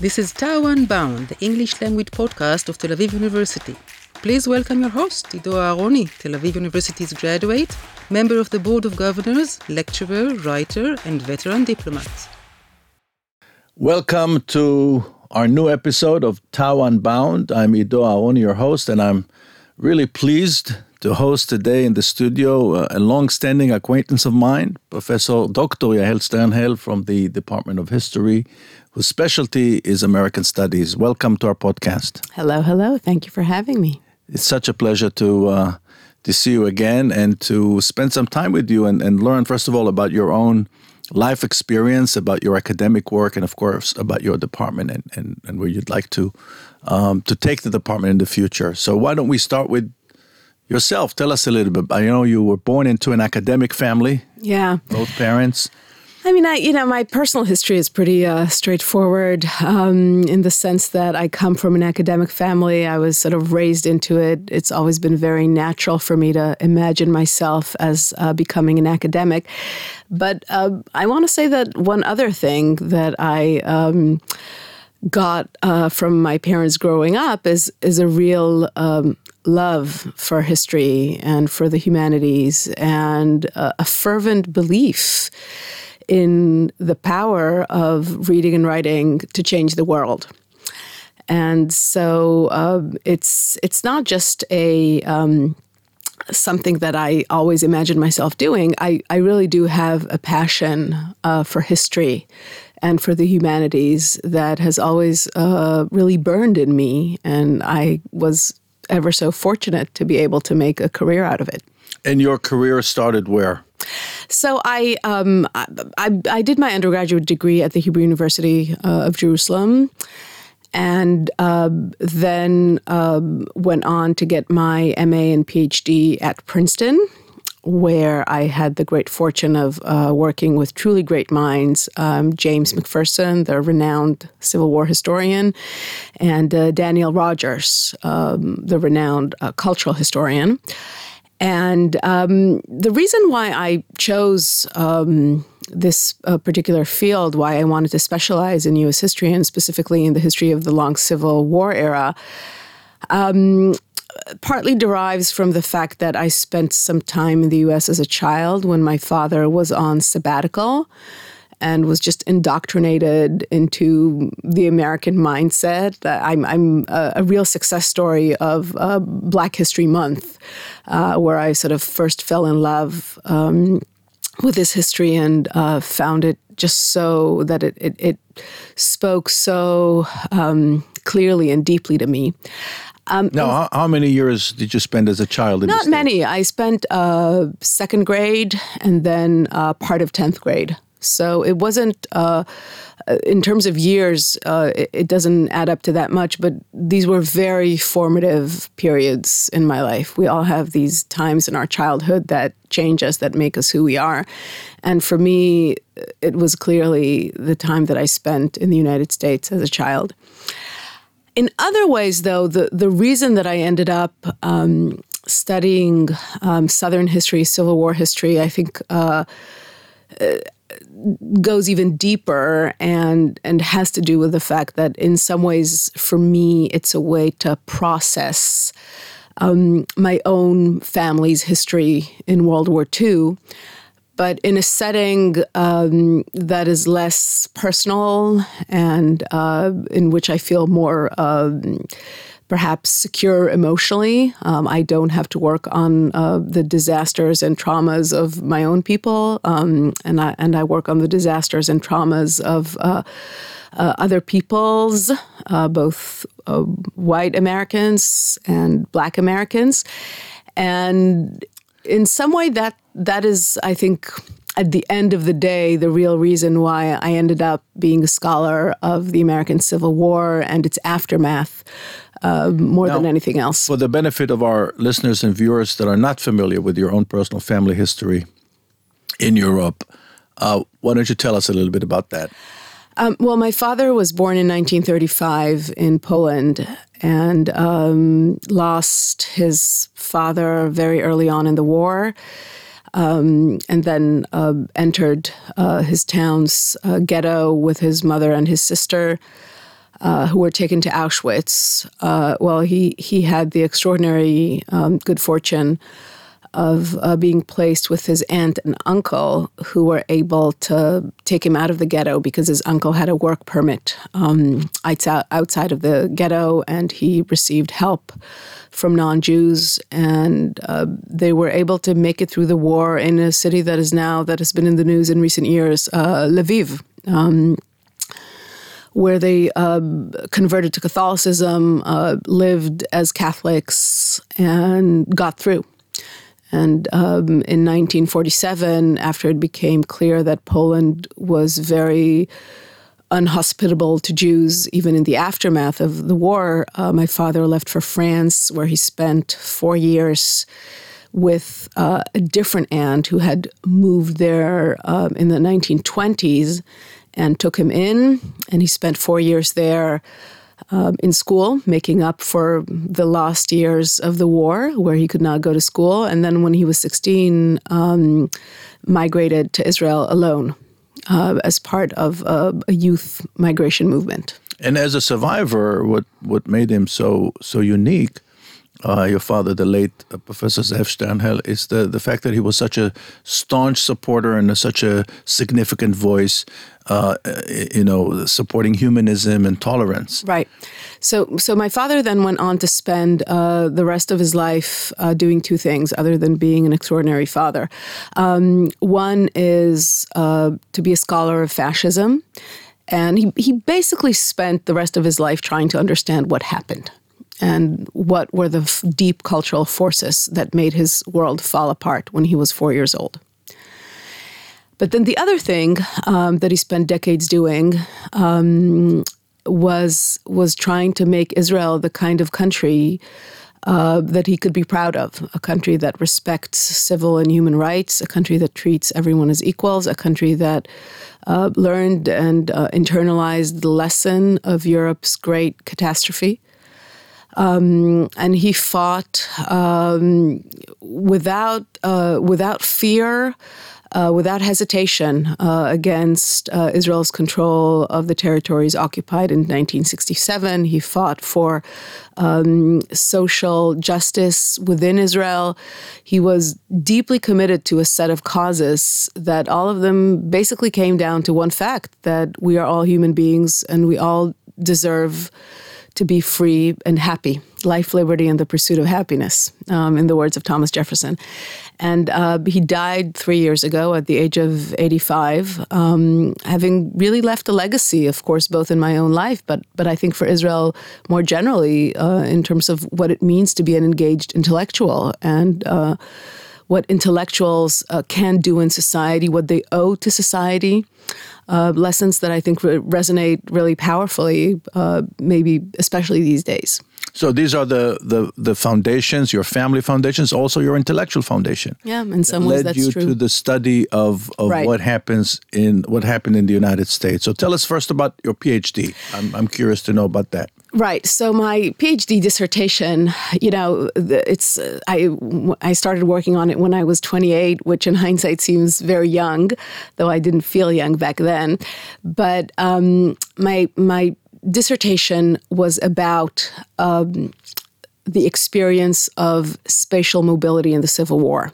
This is TAU Unbound, the English language podcast of Tel Aviv University. Please welcome your host, Ido Aharoni, Tel Aviv University's graduate, member of the Board of Governors, lecturer, writer, and veteran diplomat. Welcome to our new episode of TAU Unbound. I'm Ido Aharoni, your host, and I'm really pleased to host today in the studio uh, a long-standing acquaintance of mine, Professor Dr. Yael Sternhell from the Department of History, whose specialty is American Studies. Welcome to our podcast. Hello, hello. Thank you for having me. It's such a pleasure to uh, to see you again and to spend some time with you and, and learn, first of all, about your own life experience, about your academic work, and of course, about your department and, and, and where you'd like to um, to take the department in the future. So why don't we start with yourself? Tell us a little bit. I know you were born into an academic family. Yeah. Both parents. I mean, I you know, my personal history is pretty uh, straightforward um, in the sense that I come from an academic family. I was sort of raised into it. It's always been very natural for me to imagine myself as uh, becoming an academic. But uh, I want to say that one other thing that I. Um, got uh, from my parents growing up is is a real um, love for history and for the humanities and a fervent belief in the power of reading and writing to change the world. And so uh, it's it's not just a um, something that I always imagined myself doing. I, I really do have a passion uh, for history and for the humanities that has always uh, really burned in me. And I was ever so fortunate to be able to make a career out of it. And your career started where? So I, um, I, I, did my undergraduate degree at the Hebrew University uh, of Jerusalem, and uh, then um, went on to get my MA and PhD at Princeton, where I had the great fortune of uh, working with truly great minds um, James McPherson, the renowned Civil War historian, and uh, Daniel Rodgers, um, the renowned uh, cultural historian. And um, the reason why I chose um, this uh, particular field, why I wanted to specialize in U.S. history and specifically in the history of the long Civil War era, um, partly derives from the fact that I spent some time in the US as a child when my father was on sabbatical and was just indoctrinated into the American mindset. I'm, I'm a, a real success story of uh, Black History Month, uh, where I sort of first fell in love um, with this history and uh, found it just so that it, it, it spoke so um, clearly and deeply to me. Um, now, how, how, many years did you spend as a child? In this? Not many. I spent uh, second grade and then uh, part of tenth grade. So it wasn't, uh, in terms of years, uh, it, it, doesn't add up to that much, but these were very formative periods in my life. We all have these times in our childhood that change us, that make us who we are. And for me, it was clearly the time that I spent in the United States as a child. In other ways, though, the, the reason that I ended up um, studying um, Southern history, Civil War history, I think uh, goes even deeper and and has to do with the fact that in some ways, for me, it's a way to process um, my own family's history in World War II but in a setting um, that is less personal and uh, in which I feel more. Um, perhaps secure emotionally. Um, I don't have to work on uh, the disasters and traumas of my own people, um, and I and I work on the disasters and traumas of uh, uh, other peoples, uh, both uh, white Americans and Black Americans, and in some way that that is, I think, at the end of the day, the real reason why I ended up being a scholar of the American Civil War and its aftermath uh, more now, than anything else. For the benefit of our listeners and viewers that are not familiar with your own personal family history in Europe, uh, why don't you tell us a little bit about that? Um, well, my father was born in 1935 in Poland and um, lost his father very early on in the war. Um, and then uh, entered uh, his town's uh, ghetto with his mother and his sister. Uh, who were taken to Auschwitz. Uh, well, he he had the extraordinary um, good fortune of uh, being placed with his aunt and uncle, who were able to take him out of the ghetto because his uncle had a work permit um, outside of the ghetto, and he received help from non-Jews, and uh, they were able to make it through the war in a city that is now that has been in the news in recent years, uh, Lviv. Um, where they uh, converted to Catholicism, uh, lived as Catholics, and got through. And um, in 1947, after it became clear that Poland was very unhospitable to Jews, even in the aftermath of the war, uh, my father left for France, where he spent four years with uh, a different aunt who had moved there um, in the 1920s and took him in. And he spent four years there um, in school, making up for the lost years of the war where he could not go to school. And then when he was 16, um, migrated to Israel alone uh, as part of a, a, youth migration movement. And as a survivor, what, what made him so so unique uh, your father, the late uh, Professor Zev Sternhell, is the, the fact that he was such a staunch supporter and a, such a significant voice, uh, you know, supporting humanism and tolerance. Right. So, so my father then went on to spend uh, the rest of his life uh, doing two things, other than being an extraordinary father. Um, one is to be a scholar of fascism. And he, he basically spent the rest of his life trying to understand what happened and what were the f- deep cultural forces that made his world fall apart when he was four years old. But then the other thing um, that he spent decades doing um, was was trying to make Israel the kind of country uh, that he could be proud of, a country that respects civil and human rights, a country that treats everyone as equals, a country that uh, learned and uh, internalized the lesson of Europe's great catastrophe. Um, and he fought um, without uh, without fear, uh, without hesitation uh, against uh, Israel's control of the territories occupied in 1967. He fought for um, social justice within Israel. He was deeply committed to a set of causes that all of them basically came down to one fact that we are all human beings and we all deserve to be free and happy. Life, liberty, and the pursuit of happiness, um, in the words of Thomas Jefferson. And uh, he died three years ago at the age of 85, um, having really left a legacy, of course, both in my own life, but, but I think for Israel more generally, uh, in terms of what it means to be an engaged intellectual and uh, what intellectuals uh, can do in society, what they owe to society uh, lessons that I think re- resonate really powerfully, uh, maybe especially these days. So these are the, the the foundations, your family foundations, also your intellectual foundation. Yeah, in some ways that's true. Led you to the study of, of right. what happens in what happened in the United States. So tell us first about your PhD. I'm, I'm curious to know about that. Right. So my PhD dissertation, you know, it's I I started working on it when I was 28, which in hindsight seems very young, though I didn't feel young back then. But um, my my dissertation was about um, the experience of spatial mobility in the Civil War.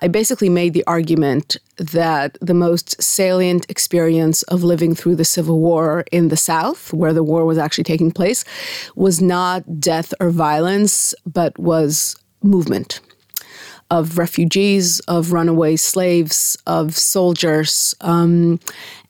I basically made the argument that the most salient experience of living through the Civil War in the South, where the war was actually taking place, was not death or violence, but was movement of refugees, of runaway slaves, of soldiers. Um,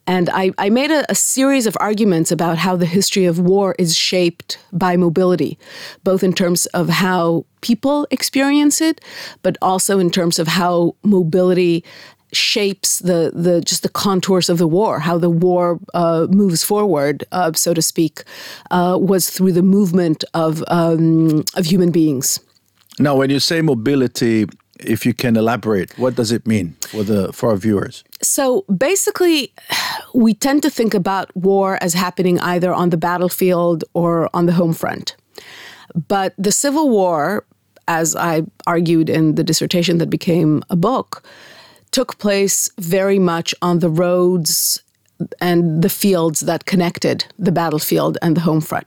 and I, I made a, a, series of arguments about how the history of war is shaped by mobility, both in terms of how people experience it, but also in terms of how mobility shapes the the just the contours of the war, how the war uh, moves forward, uh, so to speak, uh, was through the movement of um, of human beings. Now, when you say mobility, if you can elaborate, what does it mean for the for our viewers? So basically, we tend to think about war as happening either on the battlefield or on the home front. But the Civil War, as I argued in the dissertation that became a book, took place very much on the roads and the fields that connected the battlefield and the home front.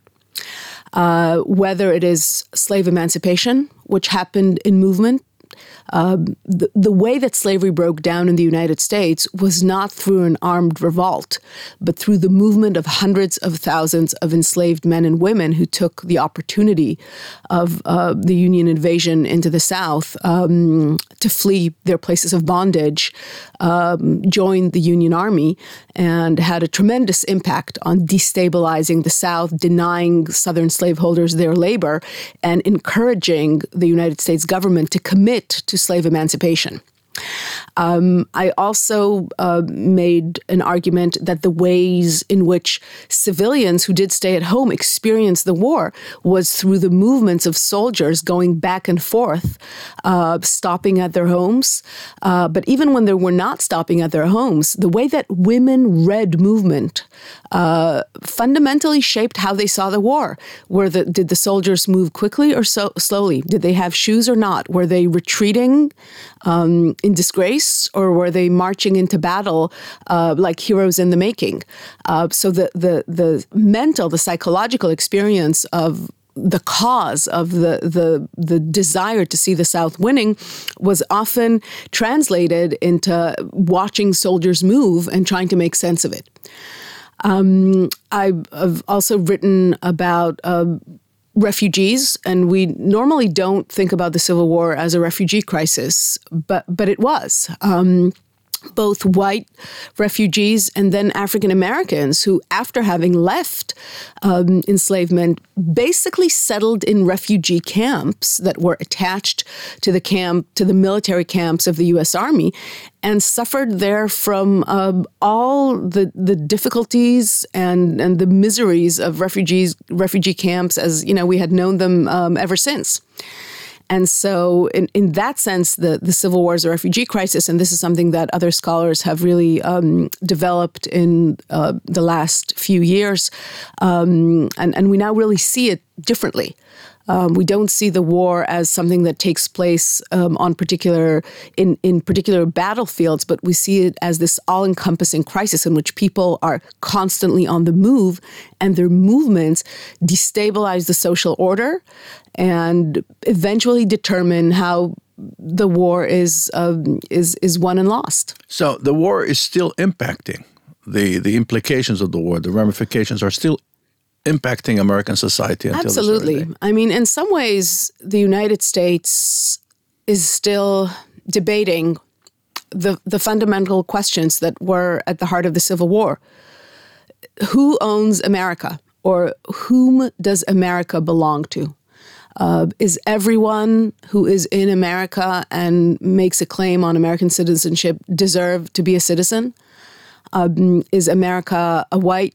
Uh, whether it is slave emancipation, which happened in movement um, the, the way that slavery broke down in the United States was not through an armed revolt, but through the movement of hundreds of thousands of enslaved men and women who took the opportunity of uh, the Union invasion into the South um, to flee their places of bondage, um, joined the Union Army, and had a tremendous impact on destabilizing the South, denying Southern slaveholders their labor, and encouraging the United States government to commit to slave emancipation. Um, I also uh, made an argument that the ways in which civilians who did stay at home experienced the war was through the movements of soldiers going back and forth, uh, stopping at their homes. Uh, but even when they were not stopping at their homes, the way that women read movement uh, fundamentally shaped how they saw the war. Were the, did the soldiers move quickly or so slowly? Did they have shoes or not? Were they retreating um, in disgrace, or were they marching into battle uh, like heroes in the making? Uh, so the the the mental, the psychological experience of the cause of the, the the desire to see the South winning was often translated into watching soldiers move and trying to make sense of it. Um, I've also written about uh, refugees, and we normally don't think about the Civil War as a refugee crisis, but but it was. Um, both white refugees and then African Americans who, after having left um, enslavement, basically settled in refugee camps that were attached to the camp, to the military camps of the U.S. Army, and suffered there from uh, all the the difficulties and and the miseries of refugees refugee camps as you know we had known them um, ever since. And so, in, in that sense, the, the Civil War is a refugee crisis. And this is something that other scholars have really um, developed in uh, the last few years. Um, and, and we now really see it differently. Um, we don't see the war as something that takes place um, on particular in in particular battlefields, but we see it as this all-encompassing crisis in which people are constantly on the move, and their movements destabilize the social order, and eventually determine how the war is um, is is won and lost. So the war is still impacting the the implications of the war. The ramifications are still impacting American society. Absolutely. I mean, in some ways, the United States is still debating the the fundamental questions that were at the heart of the Civil War. Who owns America, or whom does America belong to? Uh, is everyone who is in America and makes a claim on American citizenship deserve to be a citizen? Um, is America a white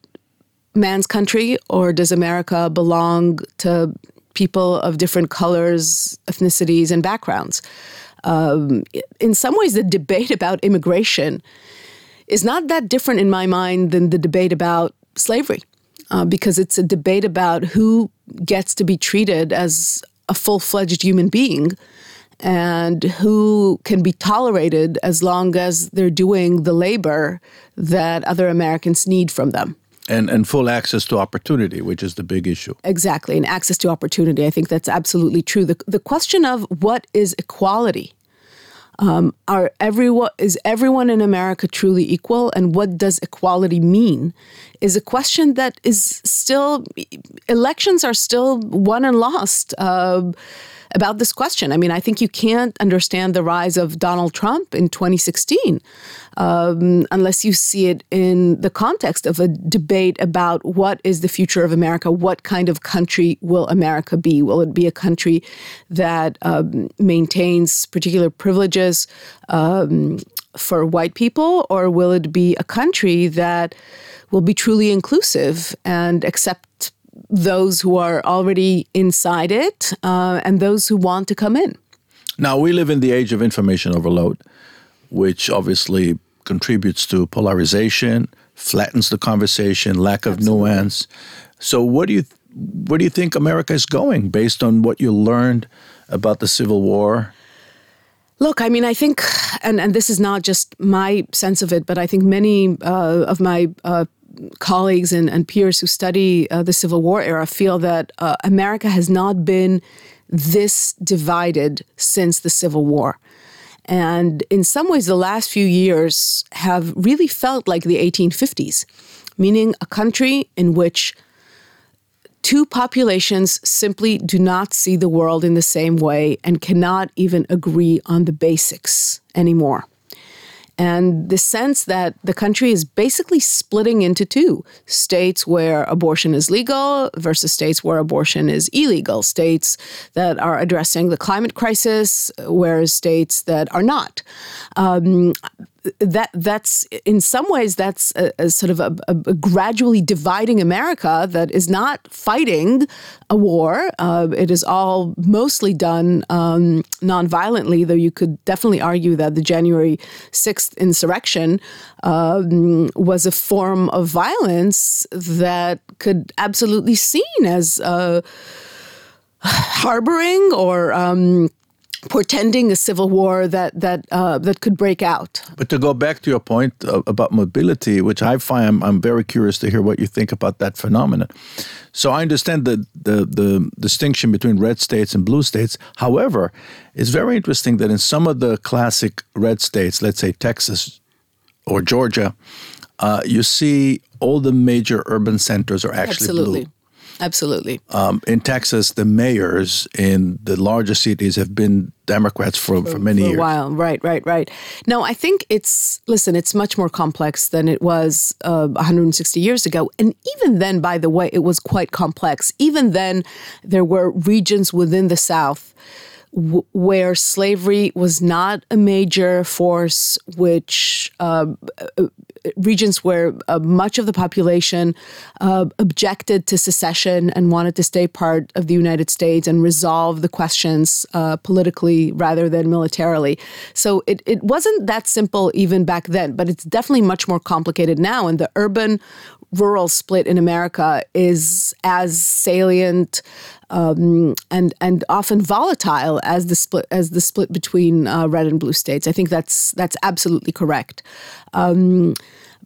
man's country, or does America belong to people of different colors, ethnicities, and backgrounds? Um, in some ways, the debate about immigration is not that different in my mind than the debate about slavery, uh, because it's a debate about who gets to be treated as a full fledged human being and who can be tolerated as long as they're doing the labor that other Americans need from them and and full access to opportunity, which is the big issue. Exactly, and access to opportunity. I think that's absolutely true. The the question of what is equality. Um, are everyone is everyone in America truly equal, and what does equality mean? Is a question that is still elections are still won and lost. Uh, about this question. I mean, I think you can't understand the rise of Donald Trump in 2016 um, unless you see it in the context of a debate about what is the future of America. What kind of country will America be? Will it be a country that um, maintains particular privileges um, for white people, or will it be a country that will be truly inclusive and accept those who are already inside it uh, and those who want to come in. Now, we live in the age of information overload, which obviously contributes to polarization, flattens the conversation, lack of Absolutely. nuance. So, what do you where do you think America is going based on what you learned about the Civil War Look, I mean, I think, and, and this is not just my sense of it, but I think many uh, of my uh, colleagues and, and, peers who study uh, the Civil War era feel that uh, America has not been this divided since the Civil War. And in some ways, the last few years have really felt like the 1850s, meaning a country in which two populations simply do not see the world in the same way and cannot even agree on the basics anymore. And the sense that the country is basically splitting into two states where abortion is legal versus states where abortion is illegal, states that are addressing the climate crisis, whereas states that are not. Um, that that's in some ways that's a, a sort of a, a, gradually dividing America that is not fighting a war. Uh, it is all mostly done um, nonviolently, though you could definitely argue that the January sixth insurrection um, was a form of violence that could absolutely seen as uh, harboring or um, portending a civil war that that uh, that could break out. But to go back to your point about mobility, which I find I'm, I'm, very curious to hear what you think about that phenomenon. So I understand the, the the distinction between red states and blue states. However, it's very interesting that in some of the classic red states, let's say Texas or Georgia, uh, you see all the major urban centers are actually Absolutely. blue. Absolutely. Um, in Texas, the mayors in the larger cities have been Democrats for, for, for many for years. a while. Right, right, right. No, I think it's, listen, it's much more complex than it was uh, 160 years ago. And even then, by the way, it was quite complex. Even then, there were regions within the South w- where slavery was not a major force, which uh, uh, regions where uh, much of the population uh, objected to secession and wanted to stay part of the United States and resolve the questions uh, politically rather than militarily. So it, it wasn't that simple even back then, but it's definitely much more complicated now. And the urban rural split in America is as salient um, and and often volatile as the split as the split between uh, red and blue states. I think that's that's absolutely correct. Um,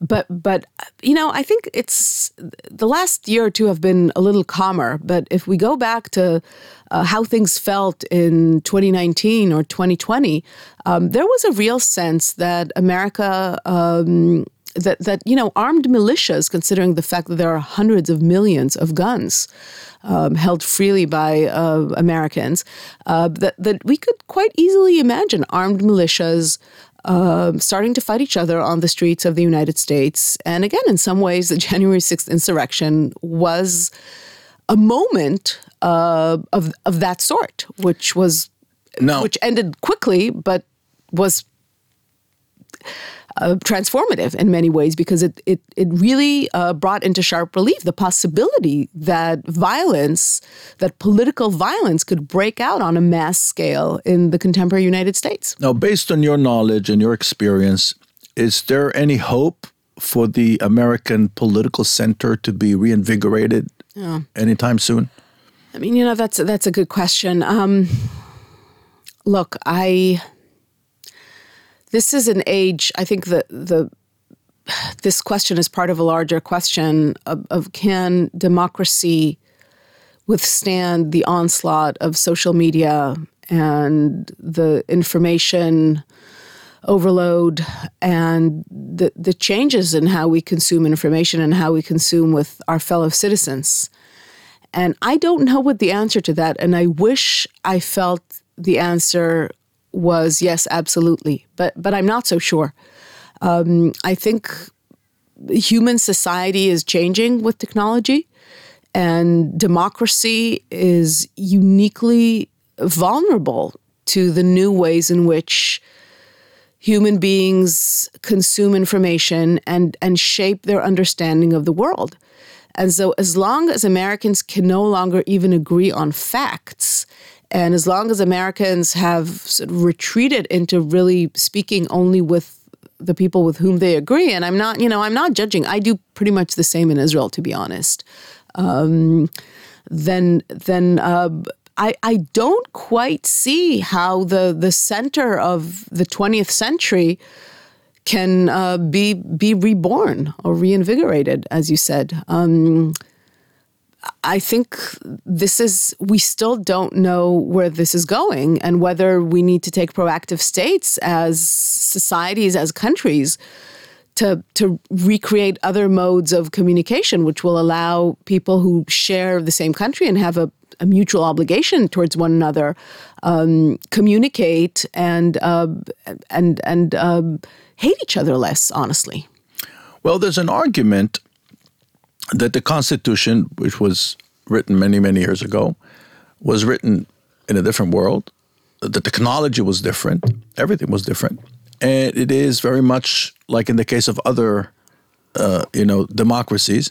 but but you know I think it's the last year or two have been a little calmer. But if we go back to uh, how things felt in 2019 or 2020, um, there was a real sense that America. Um, that that you know armed militias, considering the fact that there are hundreds of millions of guns um, held freely by uh, Americans, uh, that that we could quite easily imagine armed militias. Uh, starting to fight each other on the streets of the United States. And again, in some ways, the January 6th insurrection was a moment uh, of, of that sort, which was no. which ended quickly, but was uh, transformative in many ways because it it it really uh, brought into sharp relief the possibility that violence, that political violence, could break out on a mass scale in the contemporary United States. Now, based on your knowledge and your experience, is there any hope for the American political center to be reinvigorated yeah. anytime soon? I mean, you know, that's that's a good question. Um, look, I this is an age. I think that the this question is part of a larger question of, of can democracy withstand the onslaught of social media and the information overload and the, the changes in how we consume information and how we consume with our fellow citizens. And I don't know what the answer to that. And I wish I felt the answer was yes, absolutely, but but I'm not so sure. Um, I think human society is changing with technology, and democracy is uniquely vulnerable to the new ways in which human beings consume information and and shape their understanding of the world. And so, as long as Americans can no longer even agree on facts and as long as Americans have sort of retreated into really speaking only with the people with whom they agree, and I'm not, you know, I'm not judging. I do pretty much the same in Israel, to be honest. Um, then, then uh, I, I don't quite see how the, the center of the 20th century can uh, be be reborn or reinvigorated, as you said. Um, I think this is, we still don't know where this is going and whether we need to take proactive states as societies, as countries, to, to recreate other modes of communication, which will allow people who share the same country and have a, a mutual obligation towards one another um, communicate and, uh, and, and uh, hate each other less, honestly. Well, there's an argument that the Constitution, which was written many, many years ago, was written in a different world. The technology was different, everything was different, and it is very much like in the case of other, uh, you know, democracies.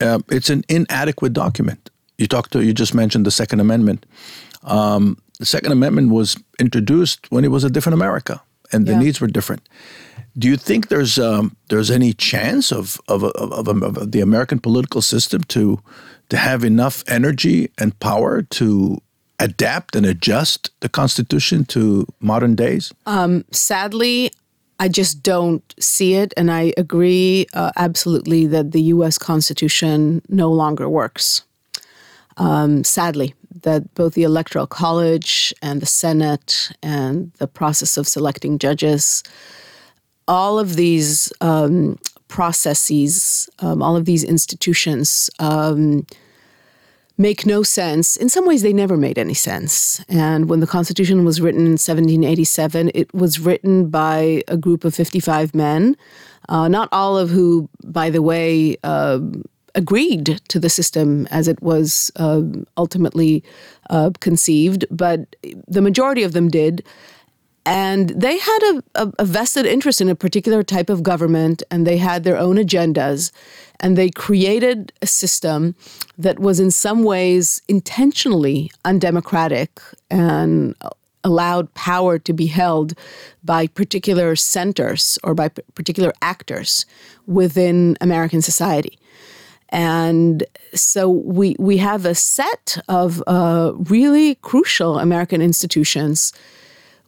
Uh, it's an inadequate document. You talked to, you just mentioned the Second Amendment. Um, the Second Amendment was introduced when it was a different America, and the yeah. needs were different. Do you think there's um, there's any chance of of, of, of of, the American political system to to have enough energy and power to adapt and adjust the Constitution to modern days? Um, sadly, I just don't see it, and I agree uh, absolutely that the U.S. Constitution no longer works. Um, sadly, that both the Electoral College and the Senate and the process of selecting judges all of these um, processes, um, all of these institutions um, make no sense. In some ways, they never made any sense. And when the Constitution was written in 1787, it was written by a group of 55 men, uh, not all of who, by the way, uh, agreed to the system as it was uh, ultimately uh, conceived, but the majority of them did. And they had a, a, a, vested interest in a particular type of government, and they had their own agendas. And they created a system that was, in some ways, intentionally undemocratic and allowed power to be held by particular centers or by p- particular actors within American society. And so we, we have a set of uh, really crucial American institutions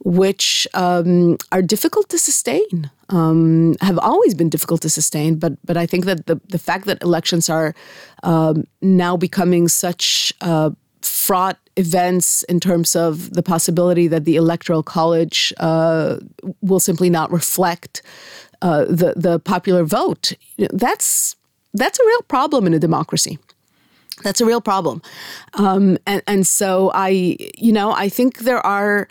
which um, are difficult to sustain, um, have always been difficult to sustain. But but I think that the the fact that elections are um, now becoming such uh, fraught events in terms of the possibility that the electoral college uh, will simply not reflect uh, the the popular vote. That's that's a real problem in a democracy. That's a real problem, um, and and so I you know I think there are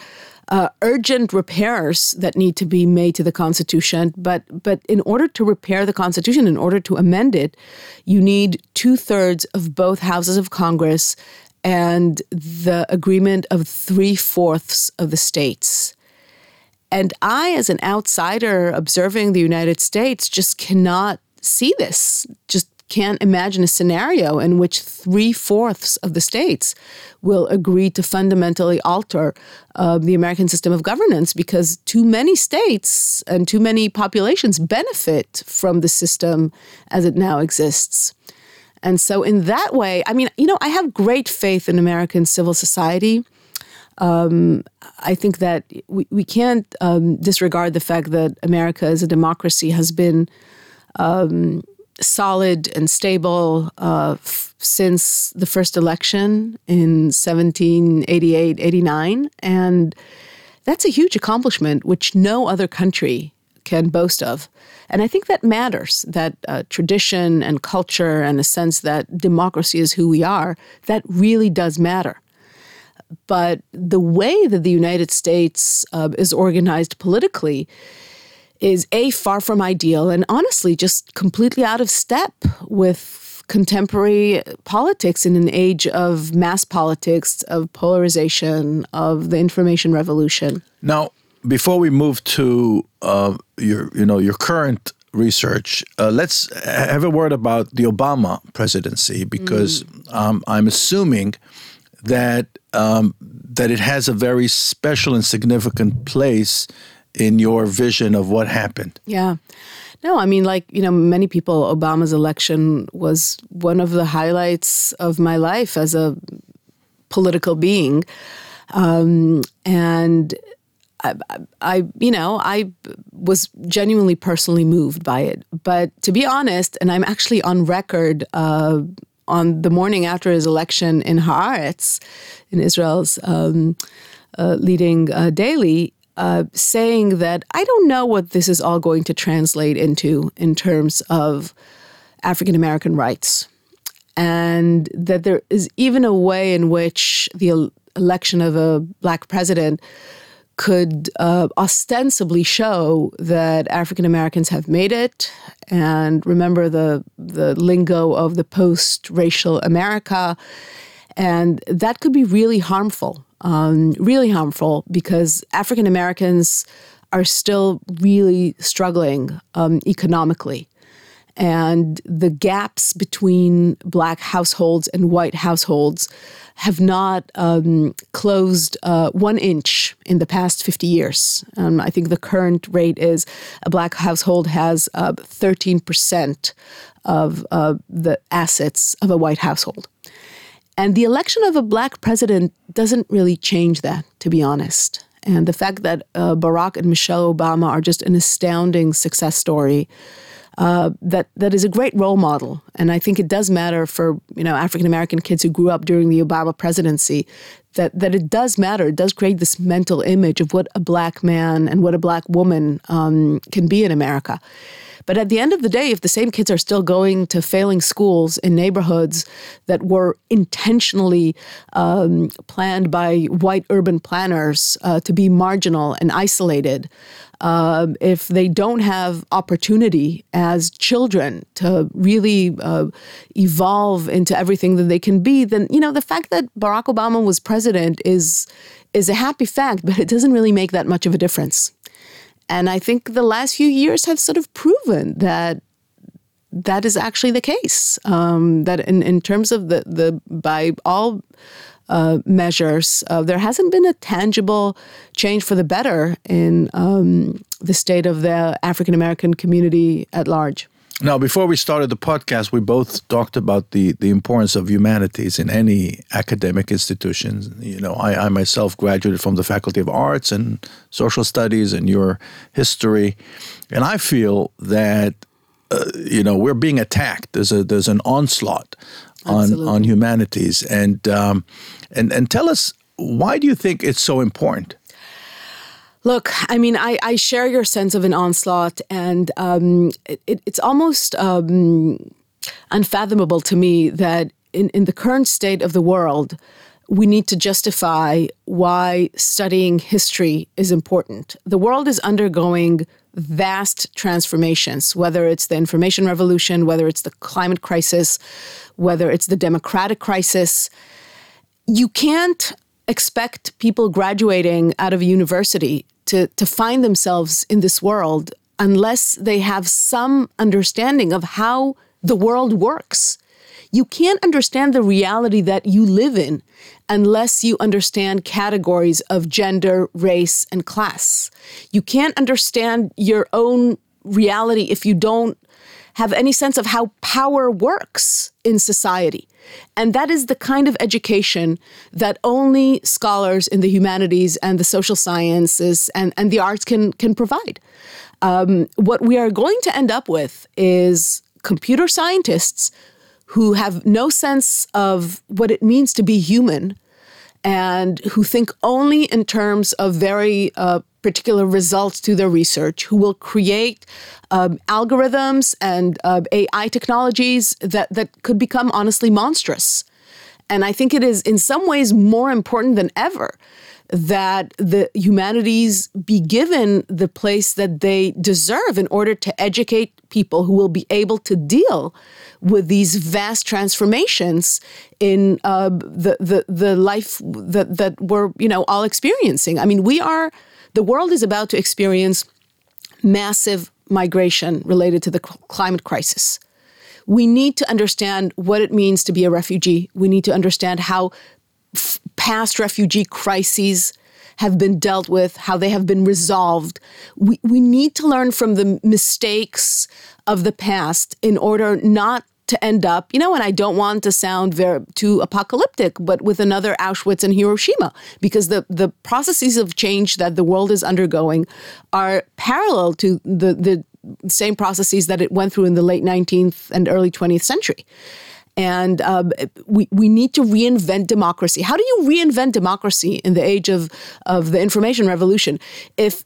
uh, urgent repairs that need to be made to the Constitution. But but in order to repair the Constitution, in order to amend it, you need two thirds of both houses of Congress and the agreement of three fourths of the states. And I, as an outsider observing the United States, just cannot see this. Just can't imagine a scenario in which three fourths of the states will agree to fundamentally alter uh, the American system of governance because too many states and too many populations benefit from the system as it now exists. And so, in that way, I mean, you know, I have great faith in American civil society. Um, I think that we, we can't um, disregard the fact that America as a democracy has been um, solid and stable uh, f- since the first election in 1788 89. And that's a huge accomplishment, which no other country can boast of. And I think that matters that uh, tradition and culture and a sense that democracy is who we are, that really does matter. But the way that the United States uh, is organized politically is A, far from ideal, and honestly, just completely out of step with contemporary politics in an age of mass politics, of polarization, of the information revolution. Now, before we move to uh, your, you know, your current research, uh, let's have a word about the Obama presidency because mm. um, I'm assuming that um, that it has a very special and significant place in your vision of what happened? Yeah. No, I mean, like, you know, many people, Obama's election was one of the highlights of my life as a political being. Um, and I, I, you know, I was genuinely personally moved by it. But to be honest, and I'm actually on record uh, on the morning after his election in Haaretz, in Israel's um, uh, leading uh, daily, uh, saying that I don't know what this is all going to translate into in terms of African American rights. And that there is even a way in which the election of a black president could uh, ostensibly show that African Americans have made it, and remember the the lingo of the post-racial America, and that could be really harmful, um, really harmful because African Americans are still really struggling um, economically and the gaps between black households and white households have not um, closed uh, one inch in the past 50 years. Um, I think the current rate is a black household has uh, 13% of uh, the assets of a white household. And the election of a black president doesn't really change that, to be honest. And the fact that uh, Barack and Michelle Obama are just an astounding success story uh, that that is a great role model, and I think it does matter for you know African American kids who grew up during the Obama presidency. That that it does matter. It does create this mental image of what a black man and what a black woman um, can be in America. But at the end of the day, if the same kids are still going to failing schools in neighborhoods that were intentionally um, planned by white urban planners uh, to be marginal and isolated, uh, if they don't have opportunity as children to really uh, evolve into everything that they can be, then you know the fact that Barack Obama was president is is a happy fact, but it doesn't really make that much of a difference. And I think the last few years have sort of proven that that is actually the case. Um, that in, in terms of the, the by all uh, measures, uh, there hasn't been a tangible change for the better in um, the state of the African American community at large. Now, before we started the podcast, we both talked about the, the importance of humanities in any academic institution. You know, I, I myself graduated from the Faculty of Arts and Social Studies and your history, and I feel that uh, you know we're being attacked. There's a there's an onslaught on on humanities, and um, and and tell us why do you think it's so important? Look, I mean, I, I share your sense of an onslaught, and um, it, it's almost um, unfathomable to me that in, in the current state of the world, we need to justify why studying history is important. The world is undergoing vast transformations, whether it's the information revolution, whether it's the climate crisis, whether it's the democratic crisis. You can't expect people graduating out of university to, to find themselves in this world unless they have some understanding of how the world works. You can't understand the reality that you live in unless you understand categories of gender, race, and class. You can't understand your own reality if you don't have any sense of how power works in society. And that is the kind of education that only scholars in the humanities and the social sciences and, and the arts can, can provide. Um, what we are going to end up with is computer scientists who have no sense of what it means to be human and who think only in terms of very uh, particular results to their research, who will create um, algorithms and uh, AI technologies that, that could become honestly monstrous. And I think it is in some ways more important than ever that the humanities be given the place that they deserve in order to educate people who will be able to deal with these vast transformations in uh, the, the the life that that we're you know all experiencing. I mean, we are the world is about to experience massive migration related to the climate crisis. We need to understand what it means to be a refugee. We need to understand how past refugee crises have been dealt with, how they have been resolved. We, we need to learn from the mistakes of the past in order not to end up, you know, and I don't want to sound very too apocalyptic, but with another Auschwitz and Hiroshima, because the the processes of change that the world is undergoing are parallel to the the same processes that it went through in the late 19th and early 20th century. And um, we, we need to reinvent democracy. How do you reinvent democracy in the age of, of the information revolution? If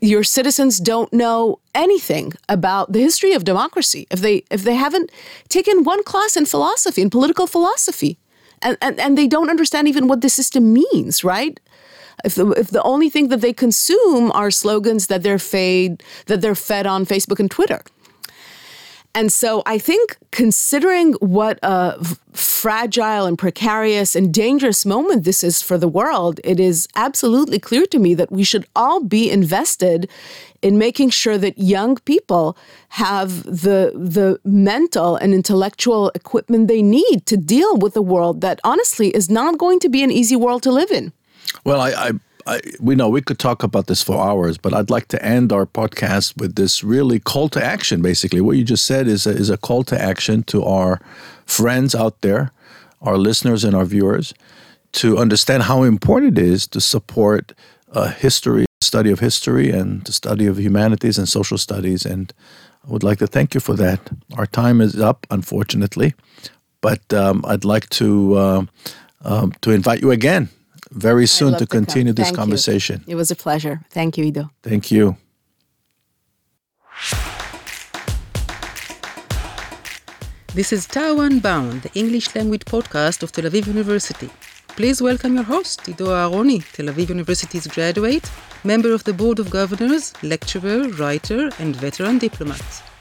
your citizens don't know anything about the history of democracy if they if they haven't taken one class in philosophy in political philosophy and, and, and they don't understand even what the system means right? If the, if the only thing that they consume are slogans that they're fed that they're fed on Facebook and Twitter and so I think considering what a fragile and precarious and dangerous moment this is for the world, it is absolutely clear to me that we should all be invested in making sure that young people have the the mental and intellectual equipment they need to deal with a world that honestly is not going to be an easy world to live in. Well, I, I I, we know we could talk about this for hours, but I'd like to end our podcast with this really call to action. Basically, what you just said is a, is a call to action to our friends out there, our listeners and our viewers, to understand how important it is to support uh, history, study of history, and the study of humanities and social studies. And I would like to thank you for that. Our time is up, unfortunately, but um, I'd like to uh, um, to invite you again very soon to continue this conversation. You. It was a pleasure. Thank you, Ido. Thank you. This is TAU Unbound, the English language podcast of Tel Aviv University. Please welcome your host, Ido Aharoni, Tel Aviv University's graduate, member of the Board of Governors, lecturer, writer, and veteran diplomat.